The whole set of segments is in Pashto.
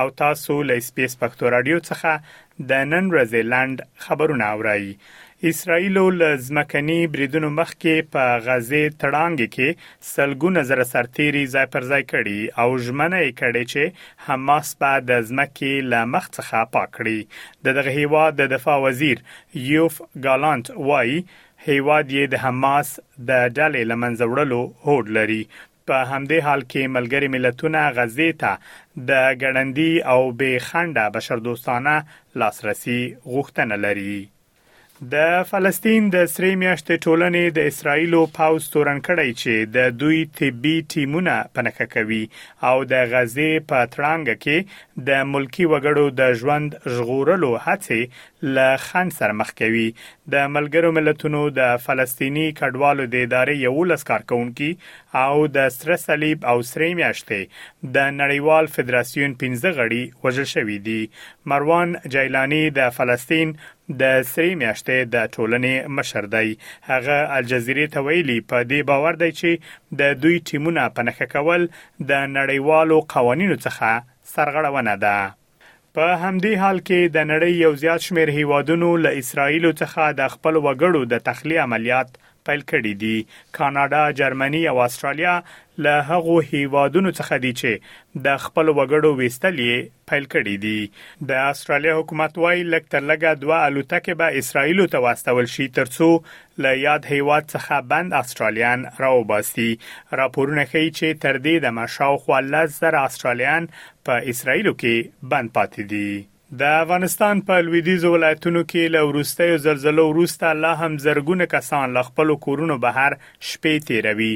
او تاسو له اسپیس پښتو رادیو څخه د نن ورځې لند خبرونه اورئ اسرائیل له ځمکني بریدونو مخکې په غزه تړانګې کې سلګونه زره سرتیري ځای پر ځای کړي او ژمنه یې کړې چې حماس به د ځمکې له مخ څخه پاک کړي د دغه هیواد د دفاع وزیر یوف ګالانت وایي هیواد یې د حماس د ډلې لمنځه وړلو هوډ لري په همدې حال کې ملګري ملتونه غزې ته د ګړندي او بې خنډه بشردوستانه لاسرسي غوښتنه لري. د فلسطین د سرې میاشتې ټولنې د اسراییلو پوځ تورن کړی چې د دوی طبي ټیمونه په نښه کوي او د غزې په تړانګه کې د ملکي وګړو د ژوند ژغورلو هڅې له خنډ سره مخ کوي. د ملګرو ملتونو د فلسطیني کډوالو د ادارې یوولس کارکوونکي او د سره صلیب او سرې میاشتې د نړیوال فدراسیون پنځه غړي وژل شوي دي. مروان جیلاني د فلسطین د سرې میاشتې د ټولنې مشر دی. هغه الجزیرې ته ویلي، په دې باور دی چې د دوی ټیمونه په نښه کول د نړیوالو قوانینو څخه سرغړونه ده. په همدې حال کې د نړۍ یو زیات شمېر هیوادونو له اسراییلو څخه د خپل وګړو د تخلیې عملیات پیل کړي دي. کاناډا، جرمني او اسټرالیا له هغو هیوادونو څخه دي چې د خپل وګړو ویستل یې پیل کړي دي. د اسټرالیا حکومت وايي لږ تر لږه دوه الوتکې به اسراییلو ته واستول شي ترڅو له یاد هیواد څخه بند استرالیان راوباسي راپورونه ښیي چې تر دې دمه شاوخوا لس زره استرالیان په اسرایلو کې بند پاتې دي د افغانستان په لویدیځو ولایتونو کې له وروستیو زلزلو وروسته لا هم زرګونه کسان له خپلو کورونو بهر شپې تیروي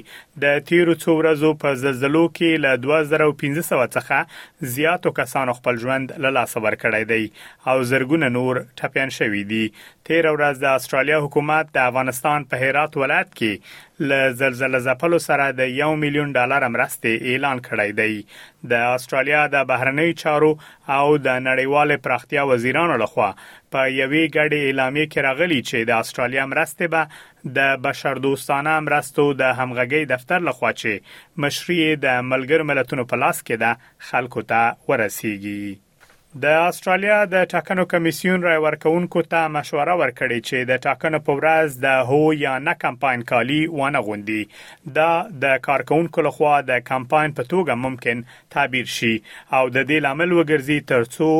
د تیرو څو ورځو په زلزلو کې له 2500 څخه زیاتو کسانو خپل ژوند له لاسه ورکړی دی او زرګونه نور ټپيان شوي دي تېره ورځ د اسټرالیا حکومت د افغانستان په هرات ولایت کې له زلزله ځپلو سره د یو میلیون ډالر مرستې اعلان کړی دی د اسټرالیا د بهرنیو چارو او د نړیوالې پراختیا وزیرانو لخوا په یوې ګډې اعلامیې کې راغلي چې د اسټرالیا مرستې به د بشردوستانه مرستو د همغږۍ دفتر لخوا چې مشري د ملګر ملتونو په لاس کې ده خلکو ته ورسیږي د استرالیا د ټاکنو کمیسیون رای ورکوونکو ته مشوره ورکړې چې د ټاکنو په ورځ د هو یا نه کمپاین کالی وانه غوندي دا د کارکونکو لخوا د کمپاین په توګه ممکن تعبیر شي او د دې لامل وګرځي ترڅو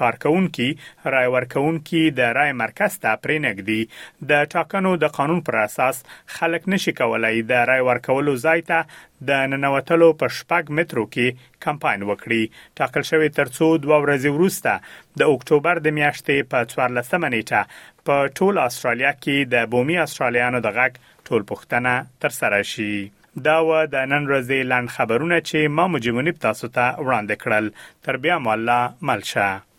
کارکونکي رای ورکونکي د رای مرکز ته پرې نګدي د ټاکنو د قانون پر اساس خلک نشي کولای د رای ورکولو ځای ته د ننوتلو په شپږ مترو کې کمپاین وکړي ټاکل شوې ترڅو دوه ورځې وروسته د اکتوبر د میاشتې په 14 مه نیټه په ټول استرالیا کې د بومي استرالیانو د غږ ټول پښتنه تر سره شي دا و د نن ورځې لند خبرونه چې ما مجیب منیب تاسو ته وړاندې کړل تر بیا مو الله ملشه